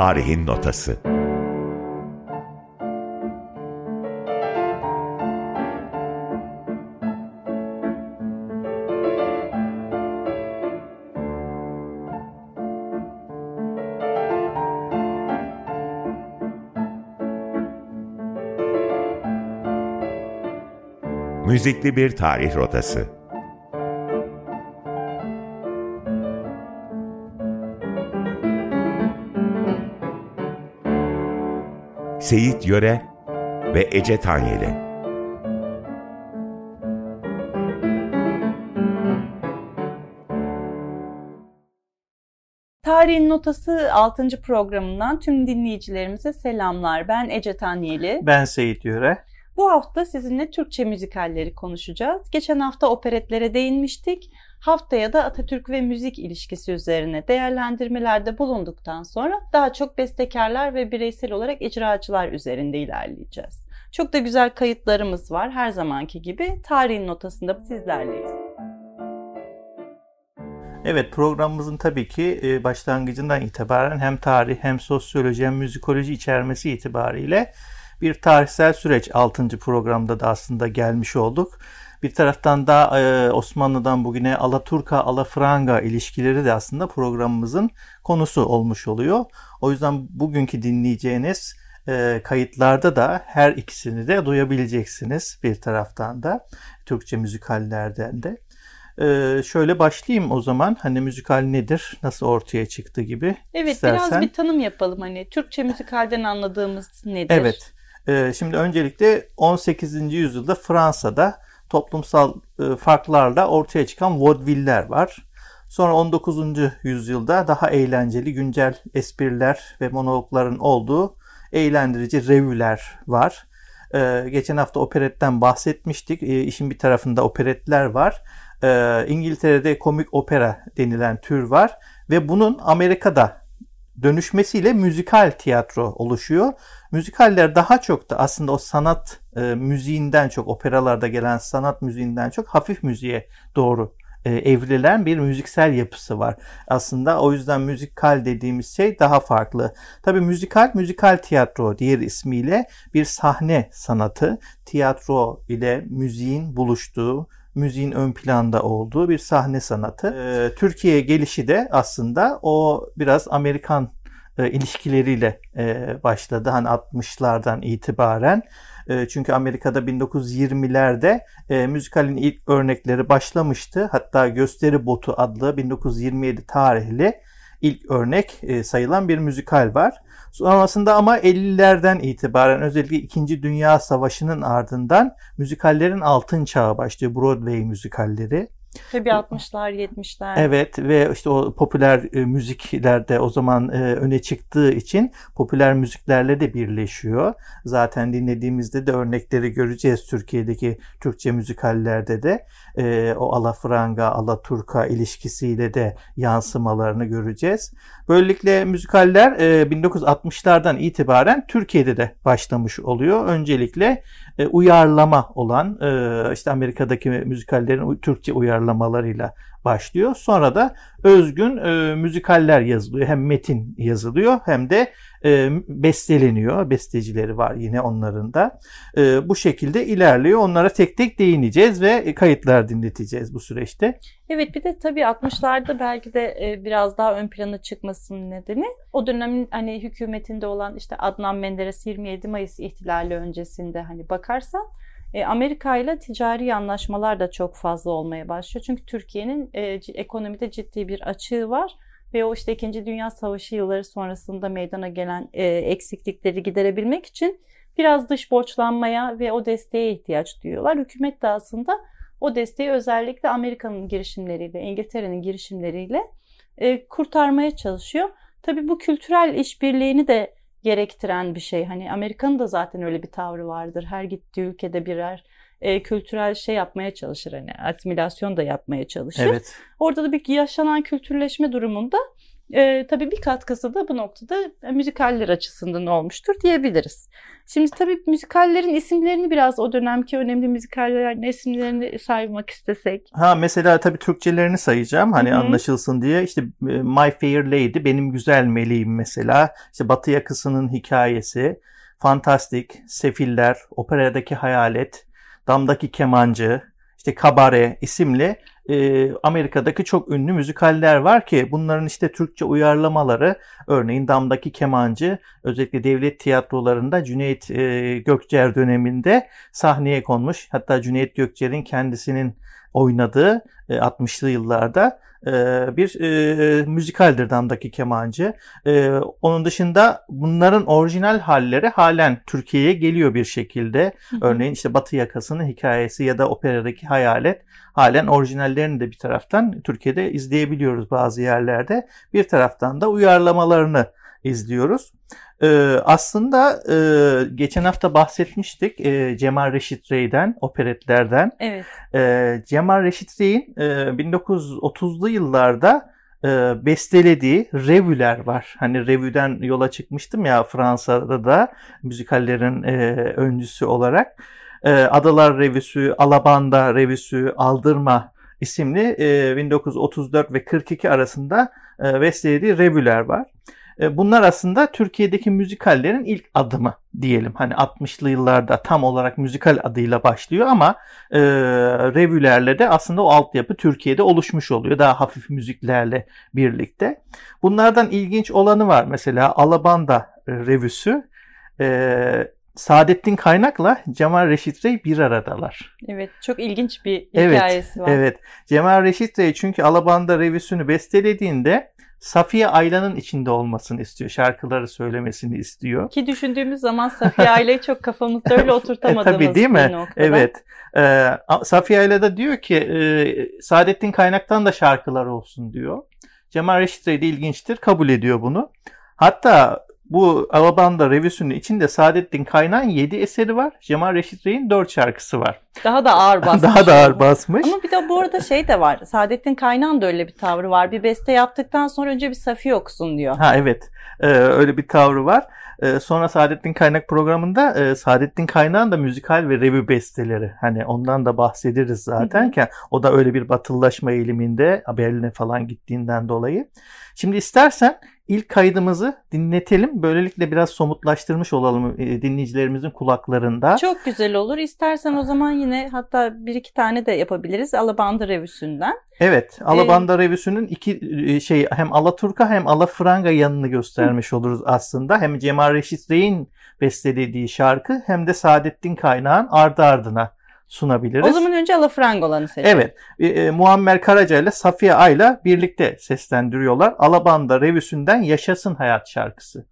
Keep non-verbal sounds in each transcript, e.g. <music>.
Tarihin Notası Müzikli bir tarih rotası. Seyit Yöre ve Ece Tanyeli. Tarihin Notası 6. programından tüm dinleyicilerimize selamlar. Ben Ece Tanyeli. Ben Seyit Yöre. Bu hafta sizinle Türkçe müzikalleri konuşacağız. Geçen hafta operetlere değinmiştik. Haftaya da Atatürk ve müzik ilişkisi üzerine değerlendirmelerde bulunduktan sonra daha çok bestekarlar ve bireysel olarak icracılar üzerinde ilerleyeceğiz. Çok da güzel kayıtlarımız var her zamanki gibi. Tarihin notasında sizlerleyiz. Evet programımızın tabii ki e, başlangıcından itibaren hem tarih hem sosyoloji hem müzikoloji içermesi itibariyle bir tarihsel süreç 6. programda da aslında gelmiş olduk. Bir taraftan da e, Osmanlı'dan bugüne Alaturka, Alafranga ilişkileri de aslında programımızın konusu olmuş oluyor. O yüzden bugünkü dinleyeceğiniz e, kayıtlarda da her ikisini de duyabileceksiniz bir taraftan da Türkçe müzikallerden de. Ee, şöyle başlayayım o zaman. Hani müzikal nedir? Nasıl ortaya çıktı gibi. Evet İstersen. biraz bir tanım yapalım. Hani Türkçe müzikalden anladığımız nedir? Evet. Ee, şimdi öncelikle 18. yüzyılda Fransa'da toplumsal e, farklarla ortaya çıkan vaudeviller var. Sonra 19. yüzyılda daha eğlenceli güncel espriler ve monologların olduğu eğlendirici revüler var. Ee, geçen hafta operetten bahsetmiştik. Ee, işin bir tarafında operetler var. İngiltere'de komik opera denilen tür var ve bunun Amerika'da dönüşmesiyle müzikal tiyatro oluşuyor. Müzikaller daha çok da aslında o sanat e, müziğinden çok operalarda gelen sanat müziğinden çok hafif müziğe doğru e, evrilen bir müziksel yapısı var. Aslında o yüzden müzikal dediğimiz şey daha farklı. Tabii müzikal, müzikal tiyatro diğer ismiyle bir sahne sanatı. Tiyatro ile müziğin buluştuğu, müziğin ön planda olduğu bir sahne sanatı. Ee, Türkiye'ye gelişi de aslında o biraz Amerikan e, ilişkileriyle e, başladı. Hani 60'lardan itibaren. E, çünkü Amerika'da 1920'lerde e, müzikalin ilk örnekleri başlamıştı. Hatta Gösteri Botu adlı 1927 tarihli ilk örnek e, sayılan bir müzikal var. Sonrasında ama 50'lerden itibaren özellikle 2. Dünya Savaşı'nın ardından müzikallerin altın çağı başlıyor. Broadway müzikalleri. Tabii 60'lar 70'ler. Evet ve işte o popüler e, müziklerde o zaman e, öne çıktığı için popüler müziklerle de birleşiyor. Zaten dinlediğimizde de örnekleri göreceğiz Türkiye'deki Türkçe müzikallerde de e, o alafranga, alaturka ilişkisiyle de yansımalarını göreceğiz. Böylelikle müzikaller e, 1960'lardan itibaren Türkiye'de de başlamış oluyor. Öncelikle e, uyarlama olan e, işte Amerika'daki müzikallerin Türkçe uyarlamalarıyla başlıyor. Sonra da özgün e, müzikaller yazılıyor. Hem metin yazılıyor hem de e, besteleniyor. Bestecileri var yine onların da. E, bu şekilde ilerliyor. Onlara tek tek değineceğiz ve kayıtlar dinleteceğiz bu süreçte. Evet bir de tabii 60'larda belki de e, biraz daha ön plana çıkmasının nedeni o dönemin hani hükümetinde olan işte Adnan Menderes 27 Mayıs ihtilali öncesinde hani bakarsan e, Amerika ile ticari anlaşmalar da çok fazla olmaya başlıyor. Çünkü Türkiye'nin e, ekonomide ciddi bir açığı var ve o işte 2. Dünya Savaşı yılları sonrasında meydana gelen e, eksiklikleri giderebilmek için biraz dış borçlanmaya ve o desteğe ihtiyaç duyuyorlar. Hükümet de aslında o desteği özellikle Amerika'nın girişimleriyle, İngiltere'nin girişimleriyle e, kurtarmaya çalışıyor. Tabii bu kültürel işbirliğini de gerektiren bir şey. Hani Amerika'nın da zaten öyle bir tavrı vardır. Her gittiği ülkede birer e, kültürel şey yapmaya çalışır. Hani asimilasyon da yapmaya çalışır. Evet. Orada da bir yaşanan kültürleşme durumunda E, tabii bir katkısı da bu noktada müzikaller açısından olmuştur diyebiliriz. Şimdi tabii müzikallerin isimlerini biraz o dönemki önemli müzikallerin isimlerini saymak istesek. Ha mesela tabii Türkçelerini sayacağım hani Hı-hı. anlaşılsın diye. İşte e, My Fair Lady, Benim Güzel Meleğim mesela. İşte Batı Yakası'nın hikayesi, Fantastik, Sefiller, Operadaki Hayalet, Damdaki Kemancı, işte Kabare isimli e, Amerika'daki çok ünlü müzikaller var ki bunların işte Türkçe uyarlamaları örneğin Damdaki Kemancı özellikle devlet tiyatrolarında Cüneyt e, Gökçer döneminde sahneye konmuş. Hatta Cüneyt Gökçer'in kendisinin oynadığı e, 60'lı yıllarda e, bir e, müzikaldir Damdaki Kemancı. E, onun dışında bunların orijinal halleri halen Türkiye'ye geliyor bir şekilde. Örneğin işte Batı Yakası'nın hikayesi ya da operadaki Hayalet halen orijinallerini de bir taraftan Türkiye'de izleyebiliyoruz bazı yerlerde. Bir taraftan da uyarlamalarını izliyoruz. Ee, aslında e, geçen hafta bahsetmiştik e, Cemal Reşit Rey'den, operetlerden. Evet. E, Cemal Reşit Rey'in e, 1930'lu yıllarda e, bestelediği revüler var. Hani revüden yola çıkmıştım ya Fransa'da da müzikallerin e, öncüsü olarak. E, Adalar Revüsü, Alabanda Revüsü, Aldırma isimli e, 1934 ve 42 arasında e, bestelediği revüler var. E, bunlar aslında Türkiye'deki müzikallerin ilk adımı diyelim. Hani 60'lı yıllarda tam olarak müzikal adıyla başlıyor ama e, revülerle de aslında o altyapı Türkiye'de oluşmuş oluyor. Daha hafif müziklerle birlikte. Bunlardan ilginç olanı var. Mesela Alabanda revüsü. E, Saadettin Kaynak'la Cemal Reşit Rey bir aradalar. Evet çok ilginç bir hikayesi evet, var. Evet Cemal Reşit Rey çünkü Alabanda revüsünü bestelediğinde Safiye Ayla'nın içinde olmasını istiyor. Şarkıları söylemesini istiyor. Ki düşündüğümüz zaman Safiye Ayla'yı çok kafamızda öyle <laughs> oturtamadığımız e, tabii, değil mi? bir noktada. Evet. Ee, Safiye Ayla da diyor ki e, Saadettin Kaynak'tan da şarkılar olsun diyor. Cemal Reşit Rey de ilginçtir. Kabul ediyor bunu. Hatta bu Alabanda revüsünün içinde Saadettin Kaynak'ın 7 eseri var. Cemal Reşit Rey'in 4 şarkısı var. Daha da ağır <laughs> basmış. Daha da ağır basmış. Ama bir de bu arada şey de var. Saadettin Kaynak'ın da öyle bir tavrı var. Bir beste yaptıktan sonra önce bir Safiye okusun diyor. Ha evet. Ee, öyle bir tavrı var. Ee, sonra Saadettin Kaynak programında e, Saadettin Kaynak'ın da müzikal ve revü besteleri. Hani ondan da bahsederiz zaten ki o da öyle bir batılılaşma eğiliminde Berlin'e falan gittiğinden dolayı. Şimdi istersen ilk kaydımızı dinletelim. Böylelikle biraz somutlaştırmış olalım e, dinleyicilerimizin kulaklarında. Çok güzel olur. İstersen o zaman yine hatta bir iki tane de yapabiliriz Alabanda revüsünden. Evet, Alabanda ee, revüsünün iki e, şey hem Alaturka hem Alafranga yanını göstermiş oluruz aslında. Hem Cemal Reşit Rey'in bestelediği şarkı hem de Saadettin Kaynağ'ın ardı ardına sunabiliriz. O zaman önce Alafrangolan'ı seçelim. Evet. E, e, Muammer Karaca ile Safiye Ayla birlikte seslendiriyorlar. Alabanda revüsünden Yaşasın Hayat şarkısı.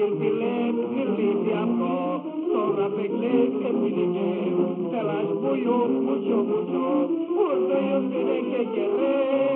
Kilpilek, kilpitianko, zorrapek lek, enbilike, telash buio, mucho, mucho, urte ez direk ekerrek.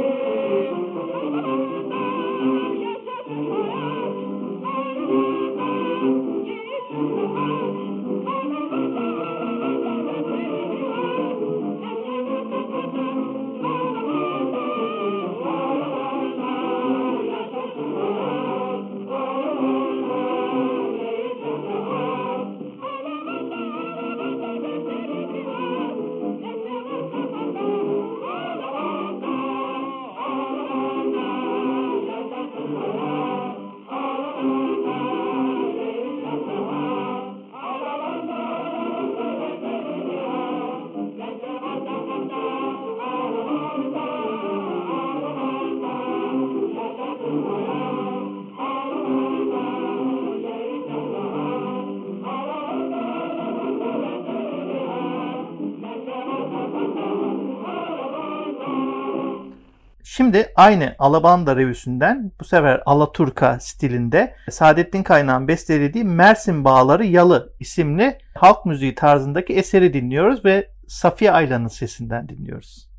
Şimdi aynı Alabanda revüsünden bu sefer Alaturka stilinde Saadettin Kaynağ'ın bestelediği Mersin Bağları Yalı isimli halk müziği tarzındaki eseri dinliyoruz ve Safiye Aylan'ın sesinden dinliyoruz.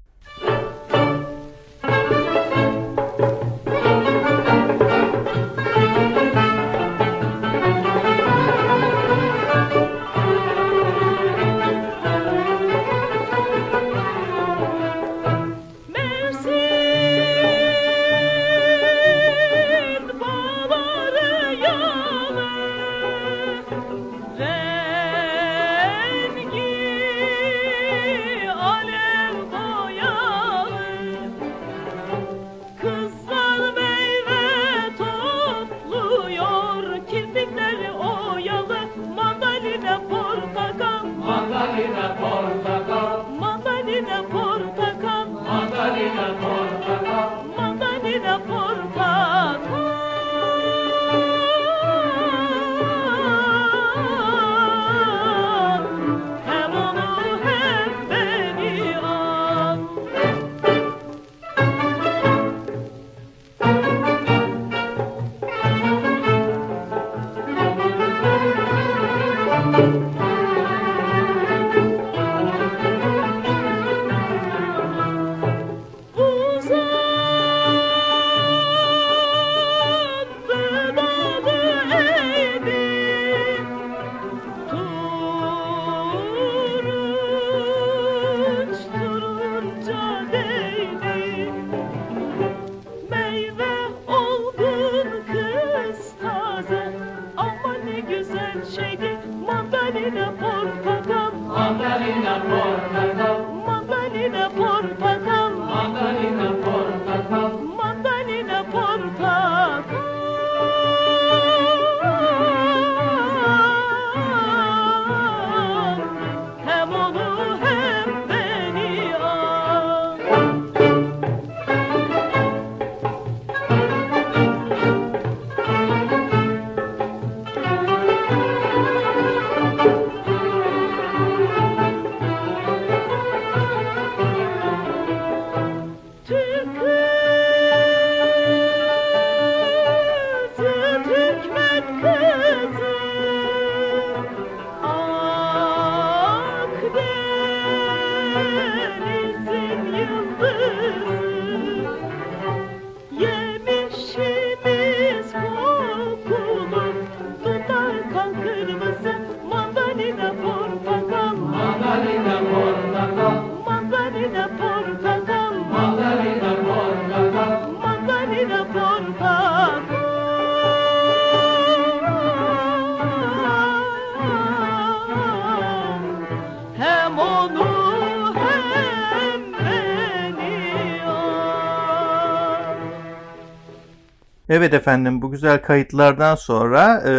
Evet efendim bu güzel kayıtlardan sonra e,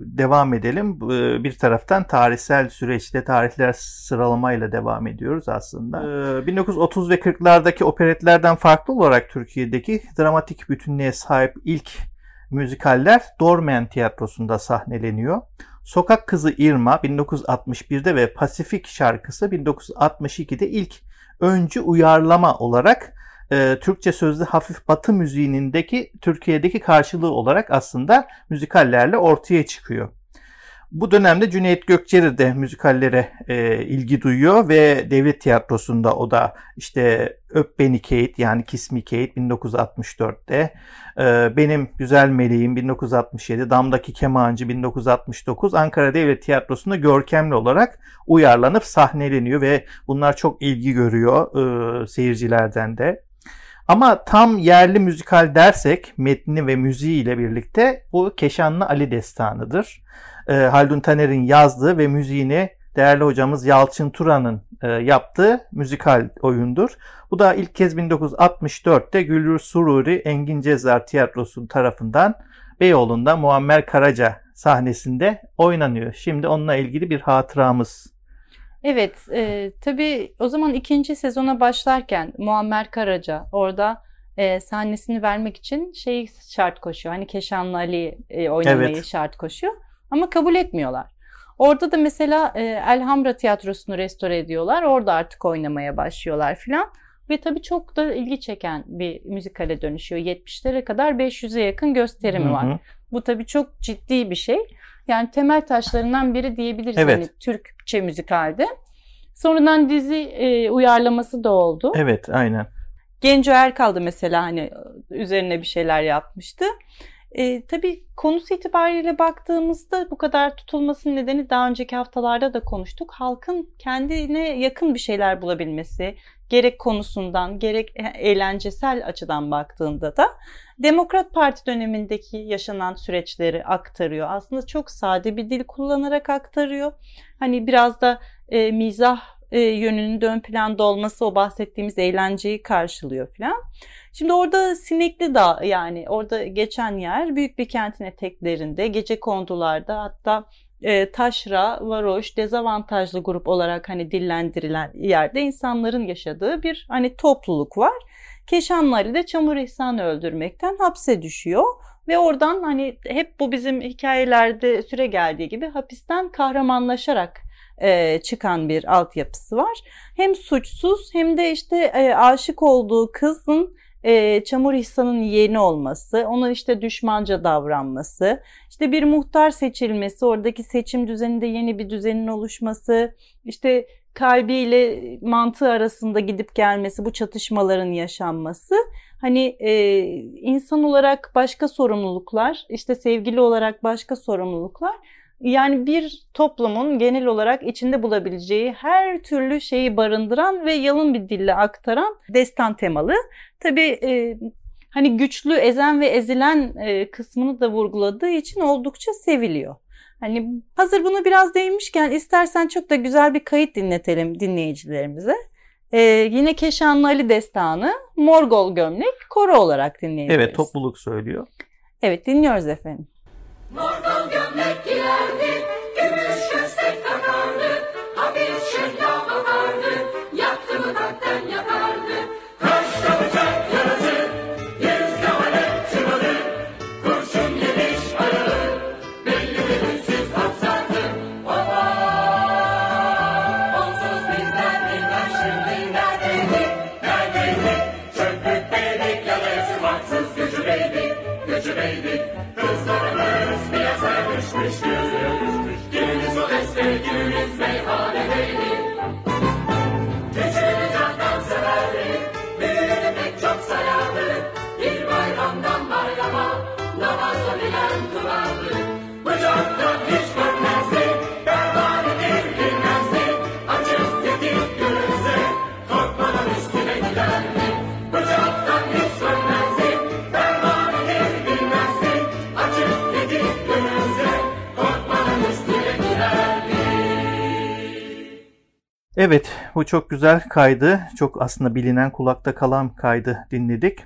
devam edelim. E, bir taraftan tarihsel süreçte tarihler sıralamayla devam ediyoruz aslında. E, 1930 ve 40'lardaki operetlerden farklı olarak Türkiye'deki dramatik bütünlüğe sahip ilk müzikaller Dormen Tiyatrosu'nda sahneleniyor. Sokak Kızı Irma 1961'de ve Pasifik şarkısı 1962'de ilk öncü uyarlama olarak e, Türkçe sözlü hafif batı müziğindeki Türkiye'deki karşılığı olarak aslında müzikallerle ortaya çıkıyor. Bu dönemde Cüneyt Gökçeri de müzikallere e, ilgi duyuyor ve devlet tiyatrosunda o da işte Öp Beni Kate yani Kiss Me Kate 1964'te, e, Benim Güzel Meleğim 1967, Damdaki Kemancı 1969 Ankara Devlet Tiyatrosu'nda görkemli olarak uyarlanıp sahneleniyor ve bunlar çok ilgi görüyor e, seyircilerden de. Ama tam yerli müzikal dersek metni ve müziği ile birlikte bu Keşanlı Ali Destanı'dır. E, Haldun Taner'in yazdığı ve müziğini değerli hocamız Yalçın Turan'ın e, yaptığı müzikal oyundur. Bu da ilk kez 1964'te Güllür Sururi Engin Cezar Tiyatrosu tarafından Beyoğlu'nda Muammer Karaca sahnesinde oynanıyor. Şimdi onunla ilgili bir hatıramız. Evet, e, tabii o zaman ikinci sezona başlarken Muammer Karaca orada e, sahnesini vermek için şey şart koşuyor. Hani Keşanlı Ali e, oynamayı Evet. şart koşuyor ama kabul etmiyorlar. Orada da mesela e, Elhamra Tiyatrosu'nu restore ediyorlar. Orada artık oynamaya başlıyorlar filan. Ve tabii çok da ilgi çeken bir müzikale dönüşüyor. 70'lere kadar 500'e yakın gösterimi Hı var. hı. Bu tabii çok ciddi bir şey. Yani temel taşlarından biri diyebiliriz Evet. hani Türkçe müzikalde. Sonradan dizi e, uyarlaması da oldu. Evet aynen. Genco Erkal da mesela hani üzerine bir şeyler yapmıştı. E, tabii konusu itibariyle baktığımızda bu kadar tutulmasının nedeni daha önceki haftalarda da konuştuk. Halkın kendine yakın bir şeyler bulabilmesi, gerek konusundan gerek eğlencesel açıdan baktığında da Demokrat Parti dönemindeki yaşanan süreçleri aktarıyor. Aslında çok sade bir dil kullanarak aktarıyor. Hani biraz da e, mizah e, yönünün ön planda olması o bahsettiğimiz eğlenceyi karşılıyor falan. Şimdi orada Sinekli Dağ yani orada geçen yer büyük bir kentin eteklerinde gece kondularda hatta e, taşra, varoş, dezavantajlı grup olarak hani dillendirilen yerde insanların yaşadığı bir hani topluluk var. Keşanlı Ali de Çamur İhsan'ı öldürmekten hapse düşüyor. Ve oradan hani hep bu bizim hikayelerde süre geldiği gibi hapisten kahramanlaşarak e, çıkan bir altyapısı var. Hem suçsuz hem de işte e, aşık olduğu kızın e, Çamur İhsan'ın yeğeni olması, ona işte düşmanca davranması, işte bir muhtar seçilmesi, oradaki seçim düzeninde yeni bir düzenin oluşması, işte kalbiyle mantığı arasında gidip gelmesi, bu çatışmaların yaşanması. Hani e, insan olarak başka sorumluluklar, işte sevgili olarak başka sorumluluklar. Yani bir toplumun genel olarak içinde bulabileceği her türlü şeyi barındıran ve yalın bir dille aktaran destan temalı. Tabii e, hani güçlü, ezen ve ezilen e, kısmını da vurguladığı için oldukça seviliyor. Hani hazır bunu biraz değinmişken istersen çok da güzel bir kayıt dinletelim dinleyicilerimize. Ee, yine Keşanlı Ali Destanı, Morgol Gömlek, koro olarak dinleyebiliriz. Evet topluluk söylüyor. Evet dinliyoruz efendim. Morgul gömlek giyerdi, bu çok güzel kaydı. Çok aslında bilinen kulakta kalan kaydı dinledik.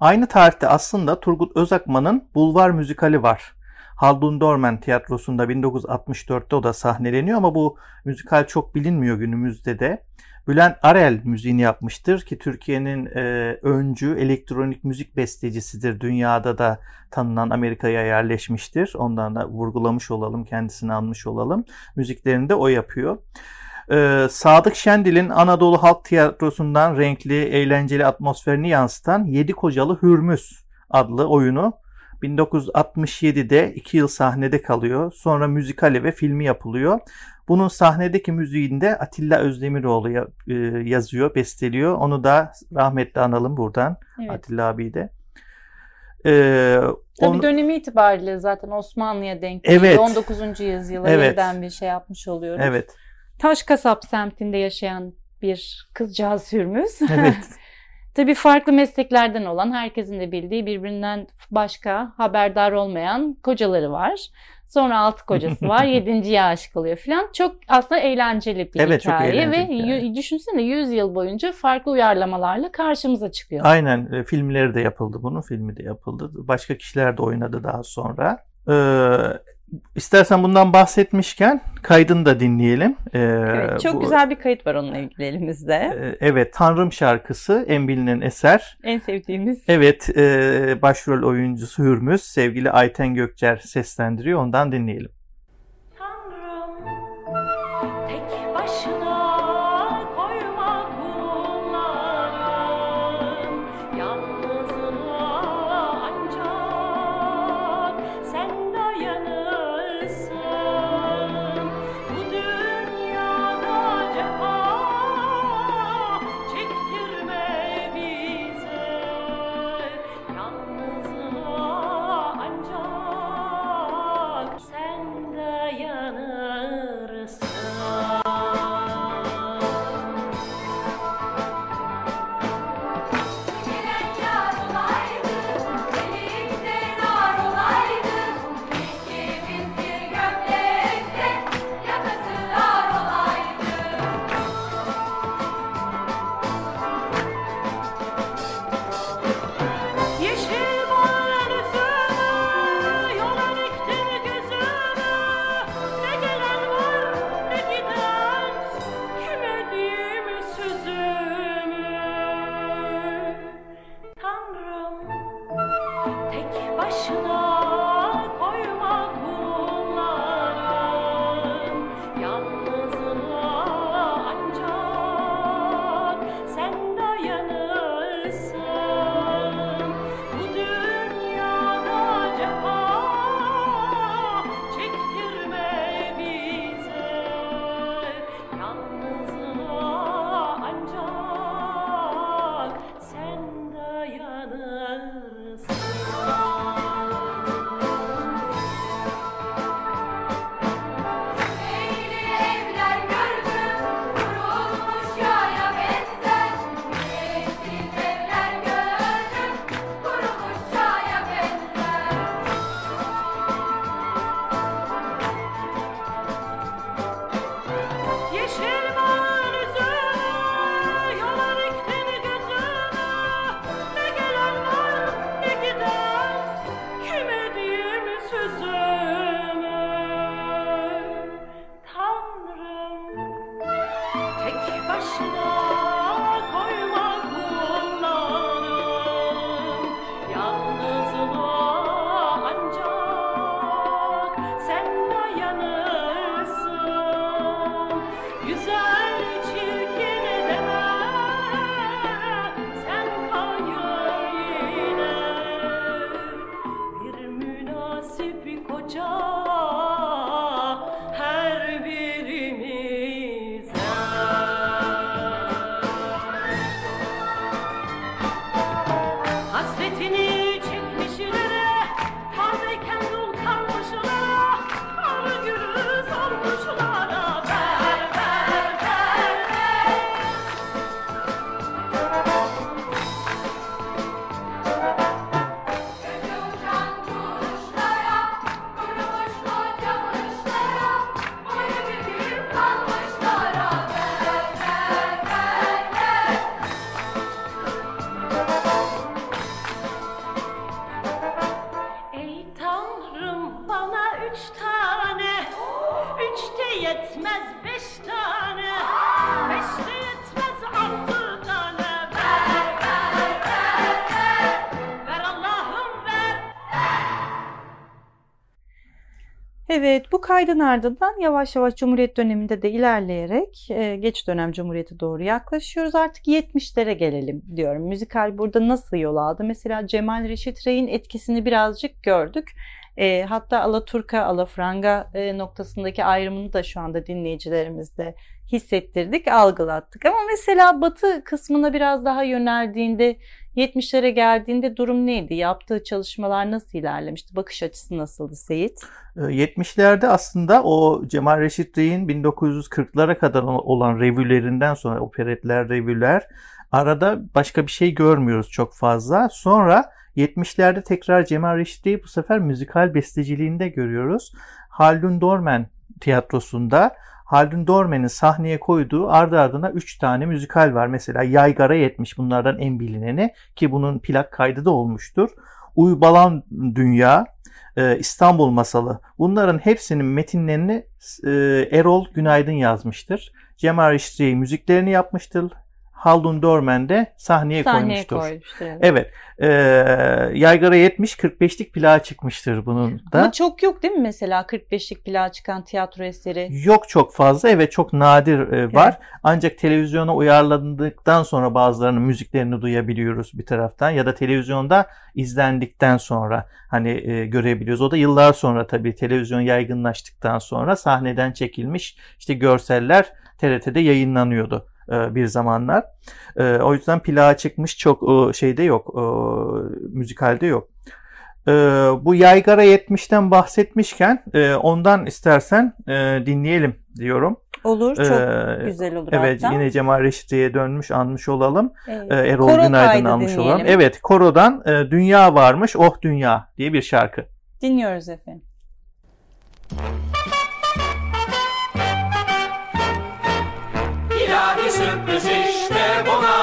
Aynı tarihte aslında Turgut Özakman'ın Bulvar müzikali var. Haldun Dorman tiyatrosunda 1964'te o da sahneleniyor ama bu müzikal çok bilinmiyor günümüzde de. Bülent Arel müziğini yapmıştır ki Türkiye'nin e, öncü elektronik müzik bestecisidir. Dünyada da tanınan Amerika'ya yerleşmiştir. Ondan da vurgulamış olalım, kendisini anmış olalım. Müziklerini de o yapıyor. Ee, Sadık Şendil'in Anadolu Halk Tiyatrosu'ndan renkli, eğlenceli atmosferini yansıtan Yedi Kocalı Hürmüz adlı oyunu 1967'de 2 yıl sahnede kalıyor. Sonra müzikali ve filmi yapılıyor. Bunun sahnedeki müziğini de Atilla Özdemiroğlu e, yazıyor, besteliyor. Onu da rahmetli analım buradan Evet. Atilla abi de. Ee, Tabii onu- dönemi itibariyle zaten Osmanlı'ya denk Evet. geliyor. 19. yüzyıla Evet. yeniden bir şey yapmış oluyoruz. evet, Taşkasap semtinde yaşayan bir kızcağız Hürmüz. evet. <laughs> Tabii farklı mesleklerden olan, herkesin de bildiği, birbirinden başka, haberdar olmayan kocaları var. Sonra altı kocası var, <laughs> yedinciye aşık oluyor falan. Çok aslında eğlenceli bir Evet, çok hikaye ve eğlenceli bir hikaye. y- düşünsene 100 yıl boyunca farklı uyarlamalarla karşımıza çıkıyor. Aynen e, filmleri de yapıldı bunun filmi de yapıldı. Başka kişiler de oynadı daha sonra. Ee, istersen bundan bahsetmişken kaydını da dinleyelim. Ee, Evet, çok bu- güzel bir kayıt var onunla ilgili elimizde. e, Evet Tanrım şarkısı en bilinen eser. En sevdiğimiz. Evet e, başrol oyuncusu Hürmüz sevgili Ayten Gökçer seslendiriyor ondan dinleyelim. Kaydın ardından yavaş yavaş Cumhuriyet döneminde de ilerleyerek e, geç dönem Cumhuriyet'e doğru yaklaşıyoruz. Artık 70'lere gelelim diyorum. Müzikal burada nasıl yol aldı? Mesela Cemal Reşit Rey'in etkisini birazcık gördük. E, hatta Alaturka, Alafranga e, noktasındaki ayrımını da şu anda dinleyicilerimizde hissettirdik, algılattık. Ama mesela Batı kısmına biraz daha yöneldiğinde 70'lere geldiğinde durum neydi? Yaptığı çalışmalar nasıl ilerlemişti? Bakış açısı nasıldı Seyit? Ee, 70'lerde aslında o Cemal Reşit Rey'in 1940'lara kadar olan revülerinden sonra operetler, revüler arada başka bir şey görmüyoruz çok fazla. Sonra 70'lerde tekrar Cemal Reşit Rey'i bu sefer müzikal besteciliğinde görüyoruz. Haldun Dorman tiyatrosunda Haldun Dorman'ın sahneye koyduğu ardı ardına 3 tane müzikal var. Mesela Yaygara 70 bunlardan en bilineni ki bunun plak kaydı da olmuştur. Uybalan Dünya, e, İstanbul Masalı. Bunların hepsinin metinlerini e, Erol Günaydın yazmıştır. Cemal Reşit Rey müziklerini yapmıştır. Haldun Dorman de sahneye, Sahneye koymuştur. koymuştur. evet. Evet. E, Yaygara 70 45'lik plağı çıkmıştır bunun da. Ama çok yok değil mi mesela 45'lik plağa çıkan tiyatro eseri? Yok çok fazla evet çok nadir e, var. Ancak televizyona uyarlandıktan sonra bazılarının müziklerini duyabiliyoruz bir taraftan ya da televizyonda izlendikten sonra hani e, görebiliyoruz. O da yıllar sonra tabii televizyon yaygınlaştıktan sonra sahneden çekilmiş işte görseller TRT'de yayınlanıyordu bir zamanlar. E, o yüzden plağa çıkmış çok e, şeyde yok. E, müzikalde yok. E, bu Yaygara 70'ten bahsetmişken e, ondan istersen e, dinleyelim diyorum. Olur çok Ee, güzel olur Evet hatta. yine Cemal Reşit'e dönmüş anmış olalım. Evet. Erol Koro Günaydın almış dinleyelim. olalım. Evet Koro'dan e, Dünya Varmış Oh Dünya diye bir şarkı. Dinliyoruz efendim. Sürpriz işte buna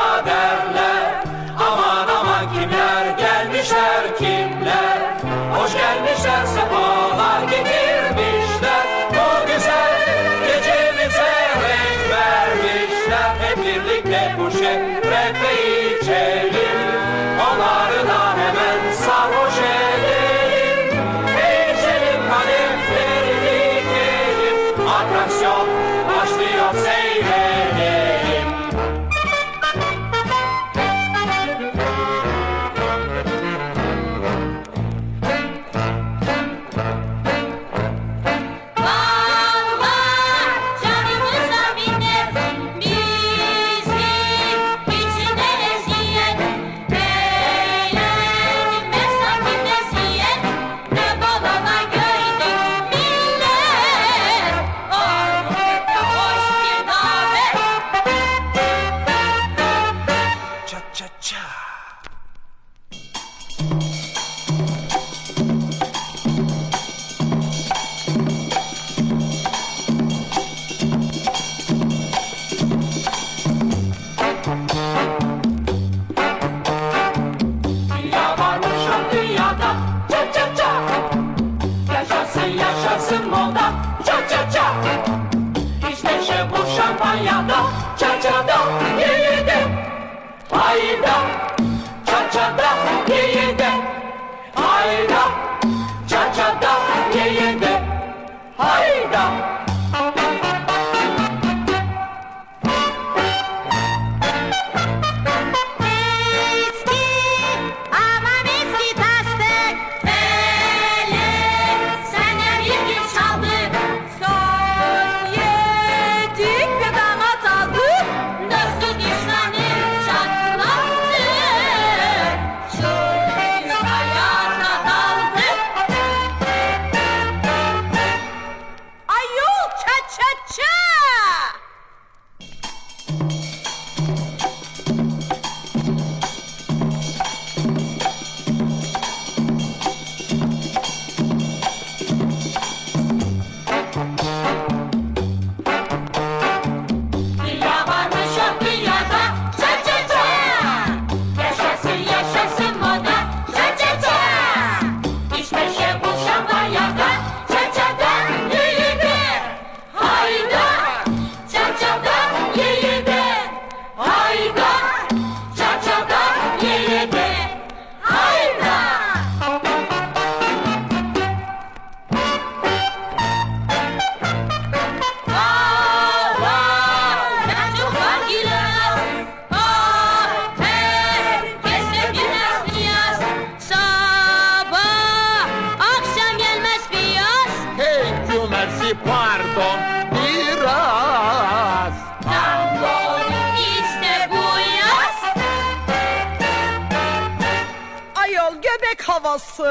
havası.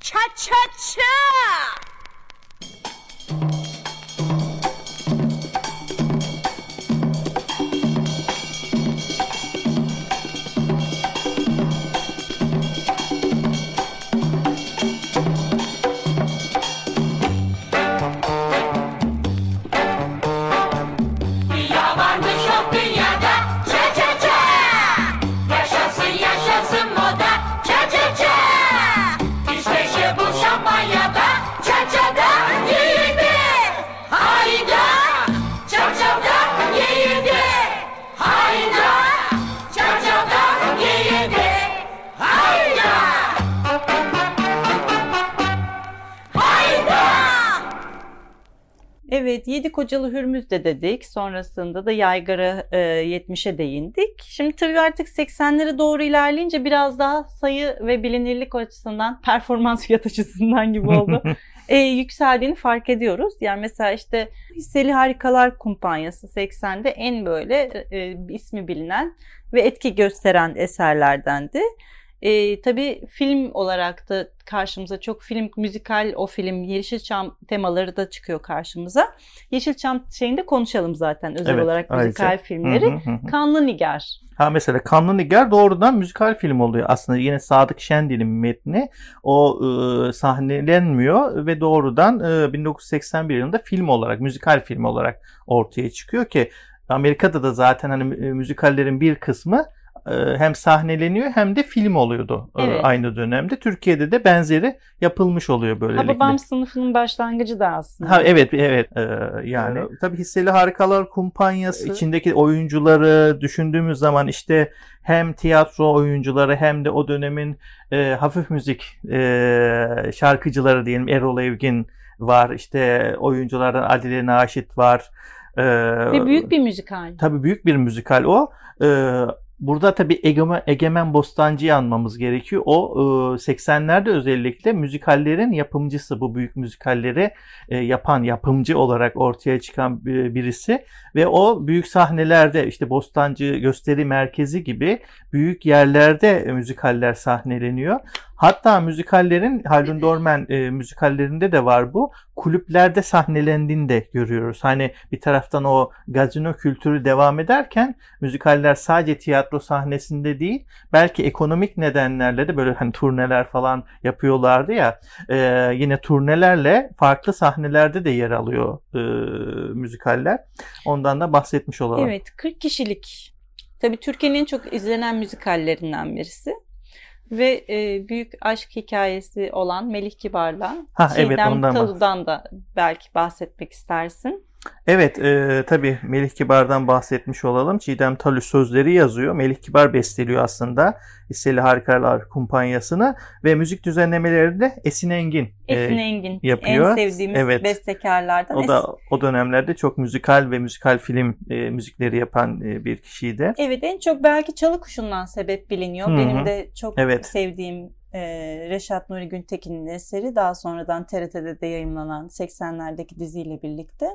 Ça ça ça. Evet, Yedi Kocalı Hürmüz de dedik. Sonrasında da Yaygara e, 70'e değindik. Şimdi tabii artık 80'lere doğru ilerleyince biraz daha sayı ve bilinirlik açısından, <laughs> performans fiyat açısından gibi oldu. <laughs> e, yükseldiğini fark ediyoruz. Yani mesela işte Hisseli Harikalar Kumpanyası 80'de en böyle e, ismi bilinen ve etki gösteren eserlerdendi. E, tabii film olarak da karşımıza çok film, müzikal o film Yeşilçam temaları da çıkıyor karşımıza. Yeşilçam şeyinde konuşalım zaten özel Evet, olarak ayrıca. müzikal filmleri. Hı hı hı. Kanlı Nigar. Ha mesela Kanlı Nigar doğrudan müzikal film oluyor. Aslında yine Sadık Şendil'in metni o e, sahnelenmiyor ve doğrudan e, 1981 yılında film olarak, müzikal film olarak ortaya çıkıyor ki Amerika'da da zaten hani müzikallerin bir kısmı hem sahneleniyor hem de film oluyordu e, Evet. aynı dönemde. Türkiye'de de benzeri yapılmış oluyor böylelikle. Hababam sınıfının başlangıcı da aslında. Ha evet evet Ee, yani tabii hisseli harikalar kumpanyası içindeki oyuncuları düşündüğümüz zaman işte hem tiyatro oyuncuları hem de o dönemin e, hafif müzik e, şarkıcıları diyelim Erol Evgin var işte oyunculardan Adile Naşit var. Ee, Ve büyük bir müzikal. Tabii büyük bir müzikal o. Ee, burada tabii Egemen, Egemen Bostancı'yı anmamız gerekiyor. O e, 80'lerde özellikle müzikallerin yapımcısı, bu büyük müzikalleri e, yapan yapımcı olarak ortaya çıkan bir- birisi. Ve o büyük sahnelerde işte Bostancı Gösteri Merkezi gibi büyük yerlerde e, müzikaller sahneleniyor. Hatta müzikallerin Haldun Dorman e, müzikallerinde de var bu. Kulüplerde sahnelendiğini de görüyoruz. Hani bir taraftan o gazino kültürü devam ederken müzikaller sadece tiyatro sahnesinde değil belki ekonomik nedenlerle de böyle hani turneler falan yapıyorlardı ya e, yine turnelerle farklı sahnelerde de yer alıyor e, müzikaller. Ondan da bahsetmiş olalım. Evet 40 kişilik. Tabii Türkiye'nin en çok izlenen müzikallerinden birisi. Ve e, büyük aşk hikayesi olan Melih Kibar'la Ha, evet, Çiğdem ondan Talu'dan da belki bahsetmek istersin. Evet, e, tabii Melih Kibar'dan bahsetmiş olalım. Çiğdem Talü sözleri yazıyor. Melih Kibar besteliyor aslında Hisseli Harikalar Kumpanyası'nı ve müzik düzenlemeleri de Esin Engin. e, Esin Engin yapıyor. en sevdiğimiz Evet. bestekarlardan. o da o dönemlerde çok müzikal ve müzikal film e, müzikleri yapan e, bir kişiydi. Evet en çok belki Çalı Kuşu'ndan sebep biliniyor. Hı hı. Benim de çok Evet. sevdiğim e, Reşat Nuri Güntekin'in eseri. Daha sonradan TRT'de de yayınlanan 80'lerdeki diziyle birlikte.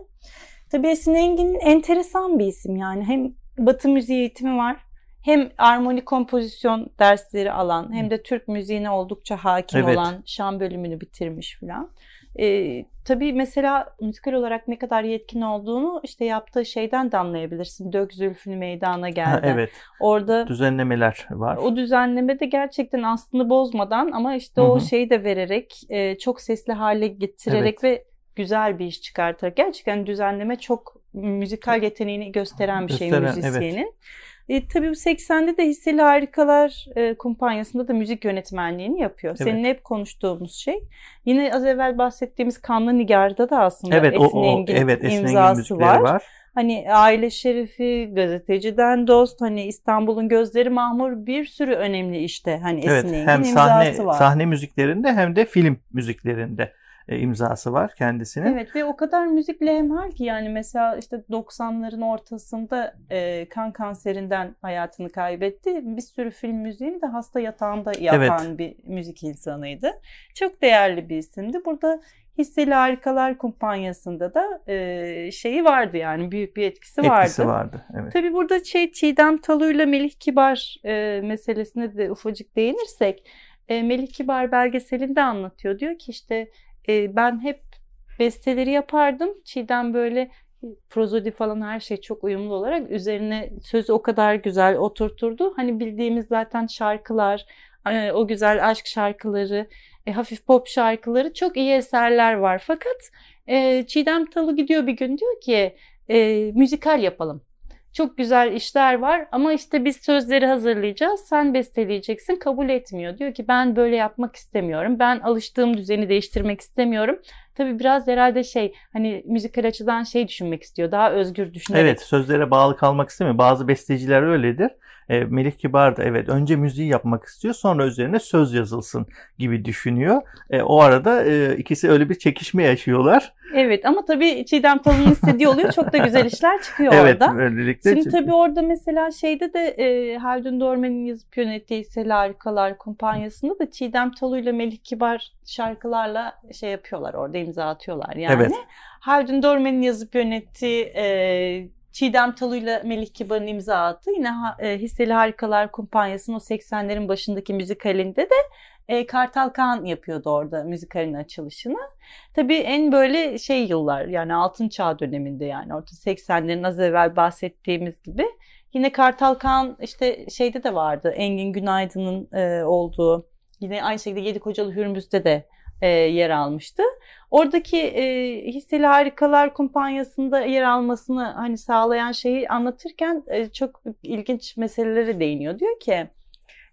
Tabii Esin Engin enteresan bir isim yani. Hem Batı müziği eğitimi var. Hem armoni kompozisyon dersleri alan hem de Türk müziğine oldukça hakim Evet. olan şan bölümünü bitirmiş filan. Ee, tabii mesela müzikal olarak ne kadar yetkin olduğunu işte yaptığı şeyden de anlayabilirsin. Dök zülfünü meydana geldi. Ha, evet, Orada düzenlemeler var. o düzenlemede gerçekten aslını bozmadan ama işte Hı o şeyi de vererek çok çok sesli hale getirerek ve güzel bir iş çıkartarak gerçekten düzenleme çok müzikal yeteneğini gösteren bir şey Gösteren, evet. E, tabii bu 80'de de Hisseli Harikalar e, kumpanyasında da müzik yönetmenliğini yapıyor. Evet. Seninle hep konuştuğumuz şey. Yine az evvel bahsettiğimiz Kanlı Nigar'da da aslında Evet, o, Esin o Engin evet Esin imzası var. var. Hani aile şerifi, gazeteciden dost, hani İstanbul'un gözleri mahmur bir sürü önemli işte hani Esin Evet, Engin hem imzası sahne var. sahne müziklerinde hem de film müziklerinde e, imzası var kendisinin. Evet ve o kadar müzikle hemhal ki yani mesela işte 90'ların ortasında e, kan kanserinden hayatını kaybetti. Bir sürü film müziğini de hasta yatağında yapan bir müzik insanıydı. Çok değerli bir isimdi. Burada Hisseli Harikalar Kumpanyası'nda da e, şeyi vardı yani büyük bir etkisi, Etkisi vardı. vardı. Evet. Tabii burada şey Çiğdem Talu'yla Melih Kibar e, meselesine de ufacık değinirsek e, Melih Kibar belgeselinde anlatıyor. Diyor ki işte e, ben hep besteleri yapardım. Çiğdem böyle prozodi falan her şey çok uyumlu olarak üzerine sözü o kadar güzel oturturdu. Hani bildiğimiz zaten şarkılar, o güzel aşk şarkıları, e, hafif pop şarkıları çok iyi eserler var. Fakat e, Çiğdem Talı gidiyor bir gün diyor ki müzikal yapalım. Çok güzel işler var ama işte biz sözleri hazırlayacağız. Sen besteleyeceksin. Kabul etmiyor. Diyor ki ben böyle yapmak istemiyorum. Ben alıştığım düzeni değiştirmek istemiyorum. Tabii biraz herhalde şey hani müzikal açıdan şey düşünmek istiyor. Daha özgür düşünerek. Evet sözlere bağlı kalmak istemiyor. Bazı besteciler öyledir. E, Melih Kibar da evet önce müziği yapmak istiyor sonra üzerine söz yazılsın gibi düşünüyor. E, o arada e, ikisi öyle bir çekişme yaşıyorlar. Evet ama tabii Çiğdem Talı'nın istediği oluyor. Çok da güzel işler çıkıyor <laughs> evet orada. böylelikle. Şimdi tabii orada mesela şeyde de e, Haldun Dormen'in yazıp yönettiği Sel Harikalar kumpanyasında da Çiğdem Talu ile Melih Kibar şarkılarla şey yapıyorlar orada imza atıyorlar yani. Evet. Haldun Dormen'in yazıp yönettiği e, Çiğdem Talu ile Melih Kibar'ın imza attığı yine e, Hisseli Harikalar kumpanyasının o 80'lerin başındaki müzikalinde de e, Kartal Kaan yapıyordu orada müzikalin açılışını. Tabii en böyle şey yıllar yani altın çağ döneminde yani orta 80'lerin az evvel bahsettiğimiz gibi. Yine Kartal Kaan işte şeyde de vardı Engin Günaydın'ın e, olduğu yine aynı şekilde Yedi Kocalı Hürmüz'de de e, yer almıştı. Oradaki e, Hisseli Harikalar kumpanyasında yer almasını hani sağlayan şeyi anlatırken e, çok ilginç meselelere değiniyor. Diyor ki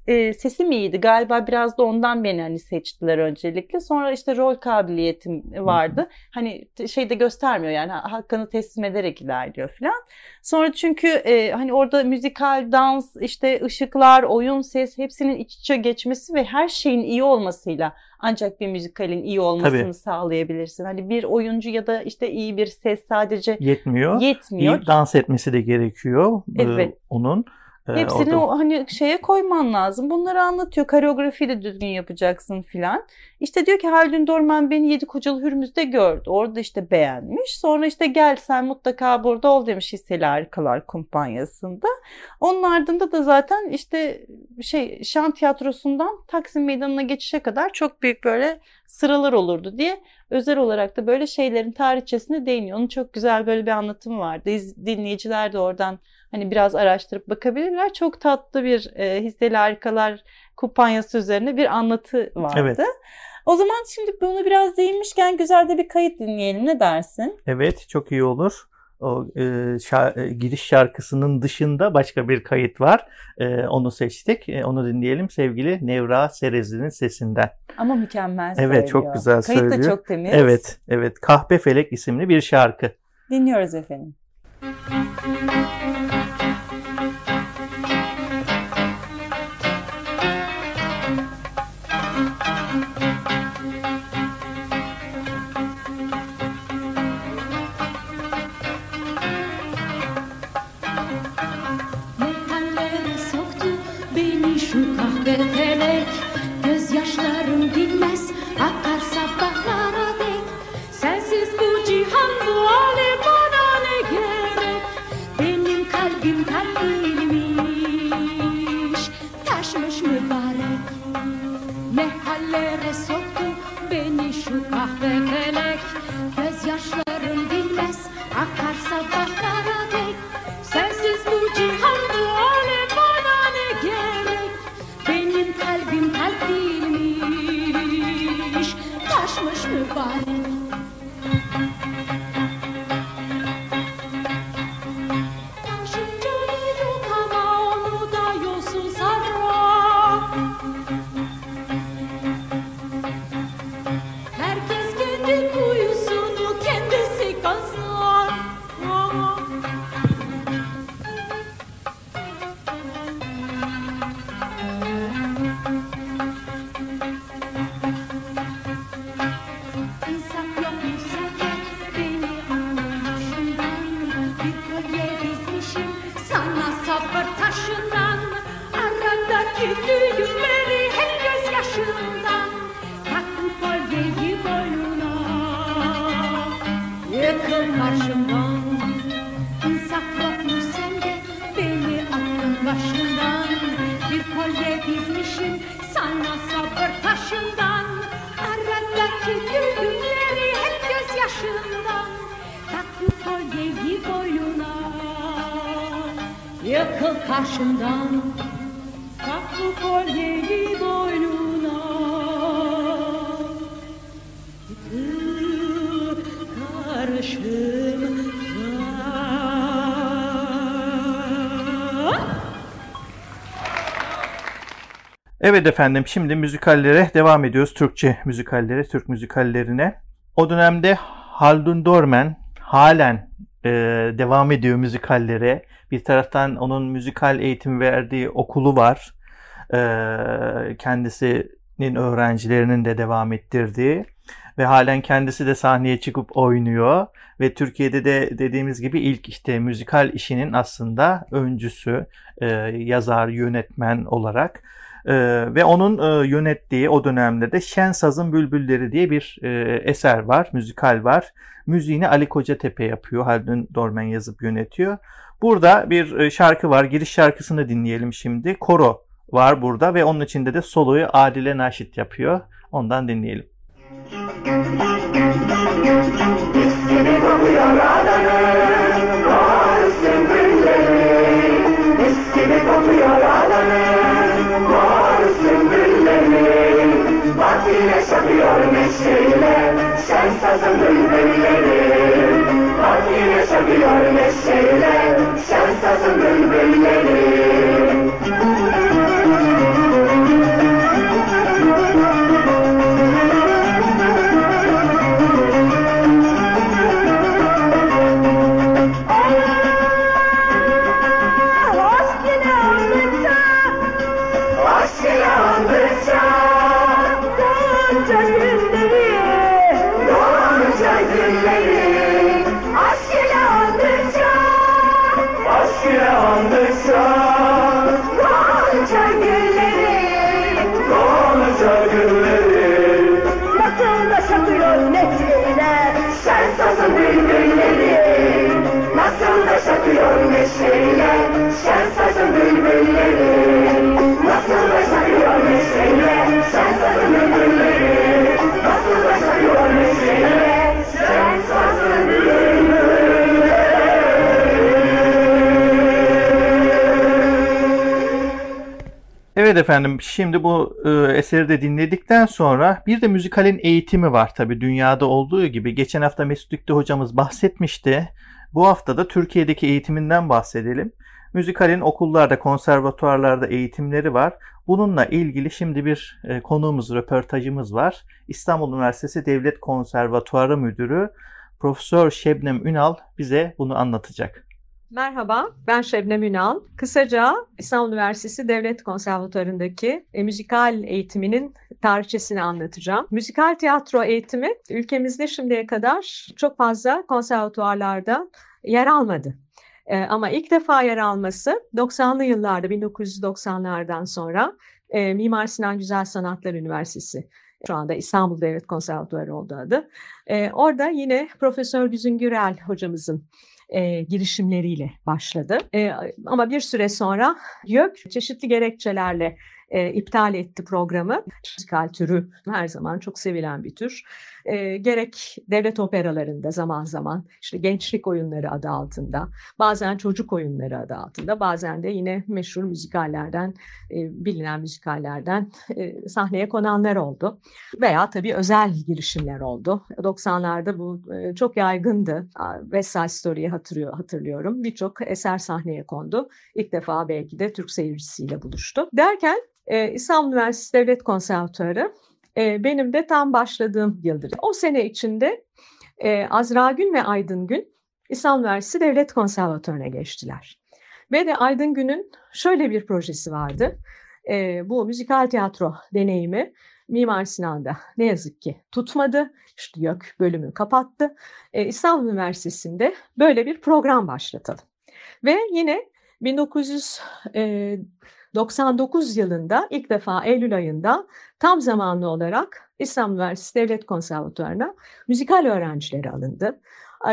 e, sesim iyiydi. Galiba biraz da ondan beni hani seçtiler öncelikle. Sonra işte rol kabiliyetim vardı. Hani t- şeyde göstermiyor yani ha- hakkını teslim ederek ilerliyor falan. Sonra çünkü e, hani orada müzikal, dans, işte ışıklar, oyun, ses hepsinin iç içe geçmesi ve her şeyin iyi olmasıyla ancak bir müzikalin iyi olmasını Tabii. sağlayabilirsin. Hani bir oyuncu ya da işte iyi bir ses sadece Yetmiyor. yetmiyor. İyi dans etmesi de gerekiyor e, Evet. onun. Hepsini orada- o hani şeye koyman lazım. Bunları anlatıyor. Koreografiyi de düzgün yapacaksın filan. İşte diyor ki Haldun Dorman beni Yedi Kocalı Hürmüz'de gördü. Orada işte beğenmiş. Sonra işte gel sen mutlaka burada ol demiş Hisseli Harikalar kumpanyasında. Onun ardında da zaten işte şey şan tiyatrosundan Taksim Meydanı'na geçişe kadar çok büyük böyle sıralar olurdu diye özel olarak da böyle şeylerin tarihçesine değiniyor. Onun çok güzel böyle bir anlatımı vardı. Dinleyiciler de oradan hani biraz araştırıp bakabilirler. Çok tatlı bir e, hisseli harikalar kumpanyası üzerine bir anlatı vardı. Evet. O zaman şimdi bunu biraz değinmişken güzel de bir kayıt dinleyelim. Ne dersin? Evet çok iyi olur. O e, şa- e, giriş şarkısının dışında başka bir kayıt var. E, onu seçtik. E, onu dinleyelim sevgili Nevra Serezli'nin sesinden. Ama mükemmel Evet, çok söylüyor. güzel Kayıt da söylüyor. çok temiz. Evet, evet. Kahpe Felek isimli bir şarkı. Dinliyoruz efendim. Ne gözyaşından Tak bu kolyeyi boynuna Yıkıl karşımdan bu kolyeyi boynuna Yıkıl Evet efendim şimdi müzikallere devam ediyoruz. Türkçe müzikallere, Türk müzikallerine. O dönemde Haldun Dorman halen e, devam ediyor müzikallere. Bir taraftan onun müzikal eğitim verdiği okulu var. E, kendisinin öğrencilerinin de devam ettirdiği. Ve halen kendisi de sahneye çıkıp oynuyor. Ve Türkiye'de de dediğimiz gibi ilk işte müzikal işinin aslında öncüsü, e, yazar, yönetmen olarak. Ee, ve onun e, yönettiği o dönemde de Şen Sazın Bülbülleri diye bir e, eser var, müzikal var. Müziğini Ali Kocatepe yapıyor, Haldun Dorman yazıp yönetiyor. Burada bir e, şarkı var, giriş şarkısını dinleyelim şimdi. Koro var burada ve onun içinde de soloyu Adile Naşit yapıyor. Ondan dinleyelim. Nasıl Evet efendim şimdi bu e, eseri de dinledikten sonra bir de müzikalin eğitimi var tabi dünyada olduğu gibi. Geçen hafta Mesut hocamız bahsetmişti. Bu hafta da Türkiye'deki eğitiminden bahsedelim. Müzikalin okullarda, konservatuarlarda eğitimleri var. Bununla ilgili şimdi bir e, konuğumuz, röportajımız var. İstanbul Üniversitesi Devlet Konservatuarı Müdürü Profesör Şebnem Ünal bize bunu anlatacak. Merhaba, ben Şebnem Ünal. Kısaca İstanbul Üniversitesi Devlet Konservatuarı'ndaki e, müzikal eğitiminin tarihçesini anlatacağım. Müzikal tiyatro eğitimi ülkemizde şimdiye kadar çok fazla konservatuarlarda yer almadı. E, ama ilk defa yer alması 90'lı yıllarda, 1990'lardan sonra e, Mimar Sinan Güzel Sanatlar Üniversitesi şu anda İstanbul Devlet Konservatuarı oldu adı. E, orada yine Profesör Güzün Gürel hocamızın e, girişimleriyle başladı. E, ama bir süre sonra YÖK çeşitli gerekçelerle e, iptal etti programı. Müzikal türü her zaman çok sevilen bir tür. E, gerek devlet operalarında zaman zaman işte gençlik oyunları adı altında, bazen çocuk oyunları adı altında, bazen de yine meşhur müzikallerden, e, bilinen müzikallerden e, sahneye konanlar oldu. Veya tabii özel girişimler oldu. 90'larda bu e, çok yaygındı. West Side Story'yi hatırlıyor, hatırlıyorum. Birçok eser sahneye kondu. İlk defa belki de Türk seyircisiyle buluştu. Derken e, İstanbul Üniversitesi Devlet Konservatuarı e, benim de tam başladığım yıldır. O sene içinde e, Azra Gün ve Aydın Gün İstanbul Üniversitesi Devlet Konservatuarı'na geçtiler. Ve de Aydın Gün'ün şöyle bir projesi vardı. E, bu müzikal tiyatro deneyimi Mimar Sinan'da ne yazık ki tutmadı. İşte YÖK bölümü kapattı. E, İstanbul Üniversitesi'nde böyle bir program başlatalım. Ve yine 1999 yılında ilk defa Eylül ayında tam zamanlı olarak İstanbul Üniversitesi Devlet Konservatuarı'na müzikal öğrencileri alındı.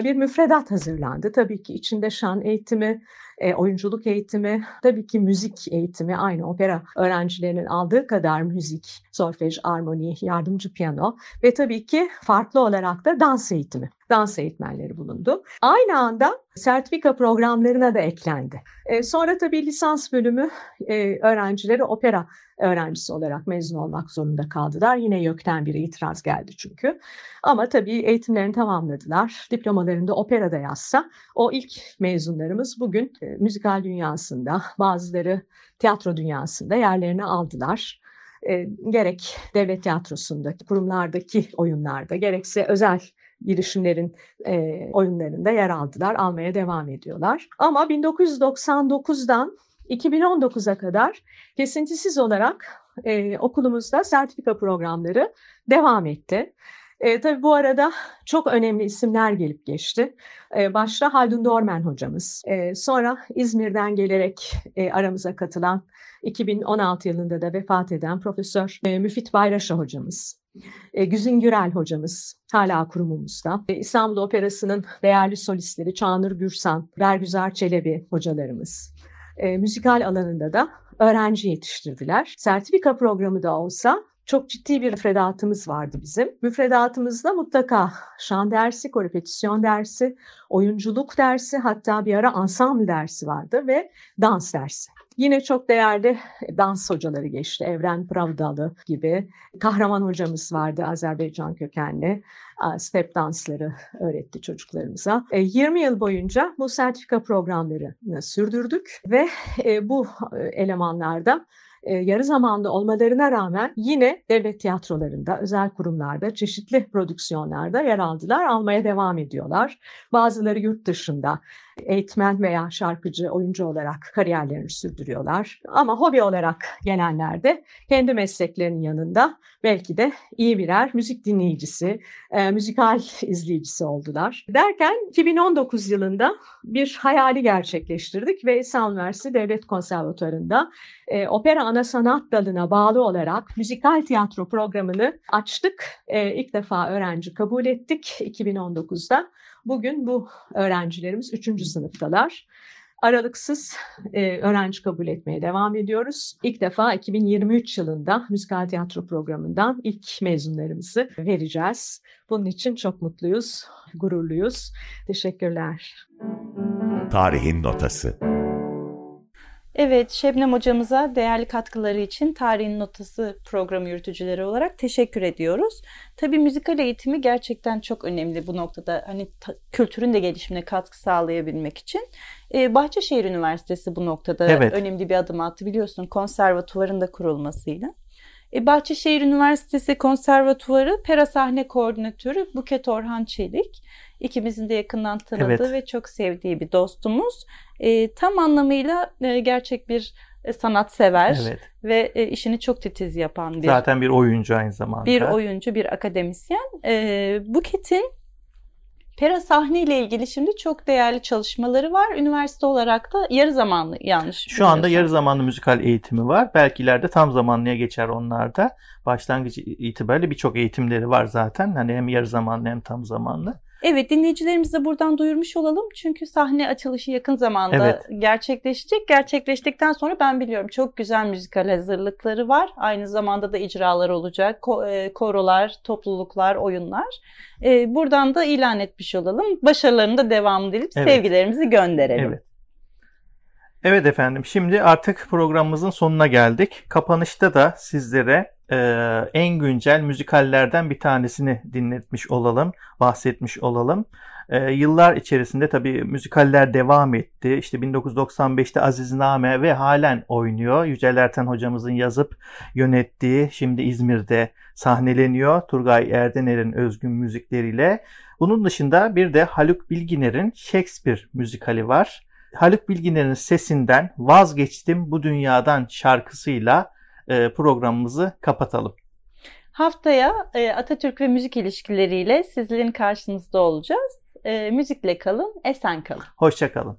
Bir müfredat hazırlandı. Tabii ki içinde şan eğitimi, e, oyunculuk eğitimi, tabii ki müzik eğitimi aynı opera öğrencilerinin aldığı kadar müzik, solfej, armoni, yardımcı piyano ve tabii ki farklı olarak da dans eğitimi dans eğitmenleri bulundu. Aynı anda sertifika programlarına da eklendi. E, sonra tabii lisans bölümü e, öğrencileri opera öğrencisi olarak mezun olmak zorunda kaldılar. Yine YÖK'ten bir itiraz geldi çünkü. Ama tabii eğitimlerini tamamladılar. Diplomalarında operada yazsa o ilk mezunlarımız bugün e, müzikal dünyasında, bazıları tiyatro dünyasında yerlerini aldılar. E, gerek devlet tiyatrosundaki, kurumlardaki oyunlarda, gerekse özel girişimlerin e, oyunlarında yer aldılar, almaya devam ediyorlar. Ama 1999'dan 2019'a kadar kesintisiz olarak e, okulumuzda sertifika programları devam etti. E, tabii bu arada çok önemli isimler gelip geçti. E, başta Haldun Dorman hocamız, e, sonra İzmir'den gelerek e, aramıza katılan 2016 yılında da vefat eden Profesör e, Müfit Bayraşa hocamız, e, Güzin Gürel hocamız hala kurumumuzda. E, İstanbul Operası'nın değerli solistleri Çağnur Gürsan, Bergüzar Çelebi hocalarımız. E, müzikal alanında da öğrenci yetiştirdiler. Sertifika programı da olsa çok ciddi bir müfredatımız vardı bizim. Müfredatımızda mutlaka şan dersi, korepetisyon dersi, oyunculuk dersi hatta bir ara ansambl dersi vardı ve dans dersi. Yine çok değerli dans hocaları geçti. Evren Pravdalı gibi. Kahraman hocamız vardı Azerbaycan kökenli. Step dansları öğretti çocuklarımıza. 20 yıl boyunca bu sertifika programlarını sürdürdük ve e, bu elemanlarda e, yarı zamanlı olmalarına rağmen yine devlet tiyatrolarında, özel kurumlarda, çeşitli prodüksiyonlarda yer aldılar, almaya devam ediyorlar. Bazıları yurt dışında eğitmen veya şarkıcı, oyuncu olarak kariyerlerini sürdürüyorlar. Ama hobi olarak gelenler de kendi mesleklerinin yanında belki de iyi birer müzik dinleyicisi, e, müzikal izleyicisi oldular. Derken 2019 yılında bir hayali gerçekleştirdik ve İstanbul Üniversitesi Devlet Konservatuarı'nda e, opera ana sanat dalına bağlı olarak müzikal tiyatro programını açtık. E, ilk defa öğrenci kabul ettik 2019'da. Bugün bu öğrencilerimiz 3. sınıftalar. Aralıksız e, öğrenci kabul etmeye devam ediyoruz. İlk defa 2023 yılında müzikal tiyatro programından ilk mezunlarımızı vereceğiz. Bunun için çok mutluyuz, gururluyuz. Teşekkürler. Tarihin Notası Evet, Şebnem hocamıza değerli katkıları için Tarihin Notası programı yürütücüleri olarak teşekkür ediyoruz. Tabii müzikal eğitimi gerçekten çok önemli bu noktada. Hani ta, kültürün de gelişimine katkı sağlayabilmek için. Ee, Bahçeşehir Üniversitesi bu noktada Evet. önemli bir adım attı biliyorsun konservatuvarın da kurulmasıyla. E, Bahçeşehir Üniversitesi Konservatuvarı Pera Sahne Koordinatörü Buket Orhan Çelik. İkimizin de yakından tanıdığı Evet. ve çok sevdiği bir dostumuz. E, tam anlamıyla e, gerçek bir e, sanatsever Evet. ve e, işini çok titiz yapan bir Zaten bir oyuncu aynı zamanda. bir oyuncu, bir akademisyen. E, Buket'in Pera sahne ile ilgili şimdi çok değerli çalışmaları var. Üniversite olarak da yarı zamanlı yanlış. Şu anda yarı zamanlı müzikal eğitimi var. Belki ileride tam zamanlıya geçer onlarda. Başlangıç itibariyle birçok eğitimleri var zaten. Hani hem yarı zamanlı hem tam zamanlı. Evet dinleyicilerimize buradan duyurmuş olalım. Çünkü sahne açılışı yakın zamanda Evet. gerçekleşecek. Gerçekleştikten sonra ben biliyorum çok güzel müzikal hazırlıkları var. Aynı zamanda da icralar olacak. E, korolar, topluluklar, oyunlar. E, buradan da ilan etmiş olalım. Başarılarının da devamını dilip Evet. sevgilerimizi gönderelim. Evet. Evet efendim şimdi artık programımızın sonuna geldik. Kapanışta da sizlere e, en güncel müzikallerden bir tanesini dinletmiş olalım, bahsetmiş olalım. E, yıllar içerisinde tabii müzikaller devam etti. İşte 1995'te Azizname ve halen oynuyor. Yücel Erten hocamızın yazıp yönettiği şimdi İzmir'de sahneleniyor. Turgay Erdener'in özgün müzikleriyle. Bunun dışında bir de Haluk Bilginer'in Shakespeare müzikali var. Haluk Bilginer'in sesinden vazgeçtim bu dünyadan şarkısıyla e, programımızı kapatalım. Haftaya e, Atatürk ve müzik ilişkileriyle sizlerin karşınızda olacağız. E, müzikle kalın, esen kalın. Hoşçakalın.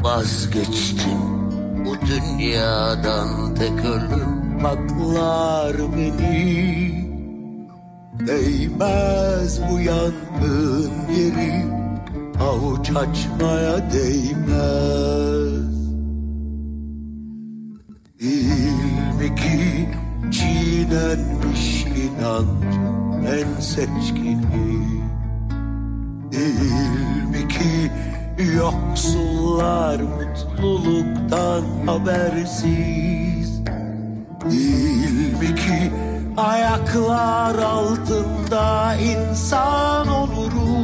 Vazgeçtim bu dünyadan tek ölüm baklar beni Değmez bu yangın yeri. Avuç açmaya değmez. Değil ki çiğnenmiş inanç en seçkini? Değil ki yoksullar mutluluktan habersiz? Değil ki ayaklar altında insan onuru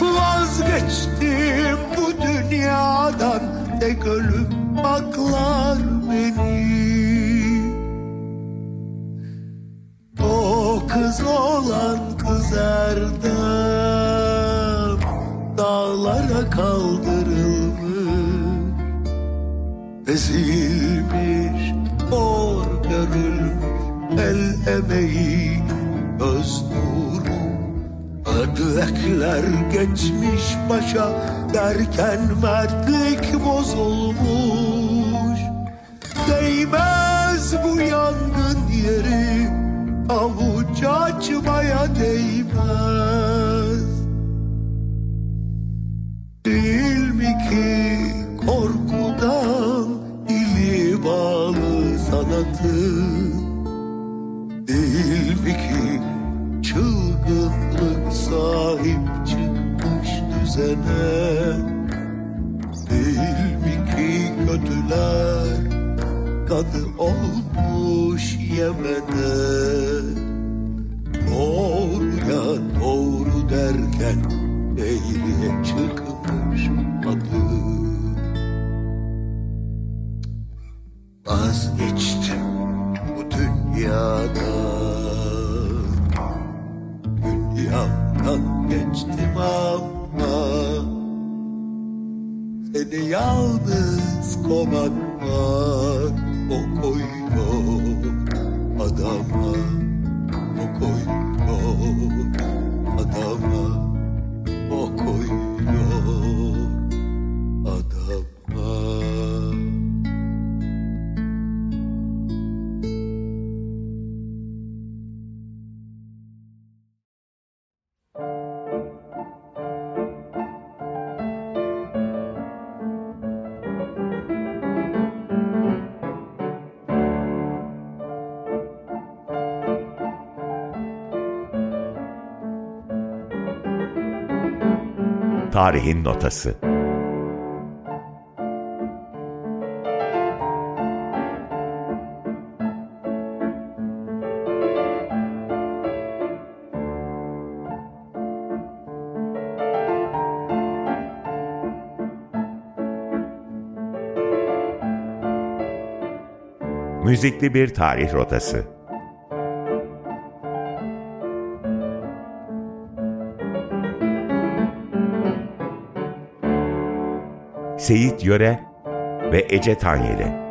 Vazgeçtim bu dünyadan tek ölüm baklar beni. O kız olan kız erdem Dağlara kaldırılmış. Ezilmiş, hor görülmüş El emeği, göz nuru Ödlekler geçmiş başa Derken mertlik bozulmuş. Değmez bu yangın yeri Avuç açmaya değmez. Değil mi ki korkudan Dili bağlı sanatın Mi ki çılgınlık sahip çıkmış düzene Değil mi ki kötüler? Kadı olmuş Yemen'e. Doğruya doğru derken eğriye çıkmış adı. Vazgeçtim yalnız komak Tarihin Notası Müzikli bir tarih rotası. Seyit Yöre ve Ece Tanyeli